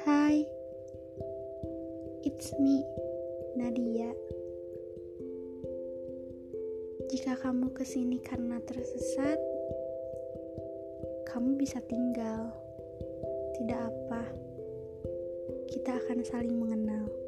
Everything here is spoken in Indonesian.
Hai, it's me, Nadia. Jika kamu ke sini karena tersesat, kamu bisa tinggal. Tidak apa, kita akan saling mengenal.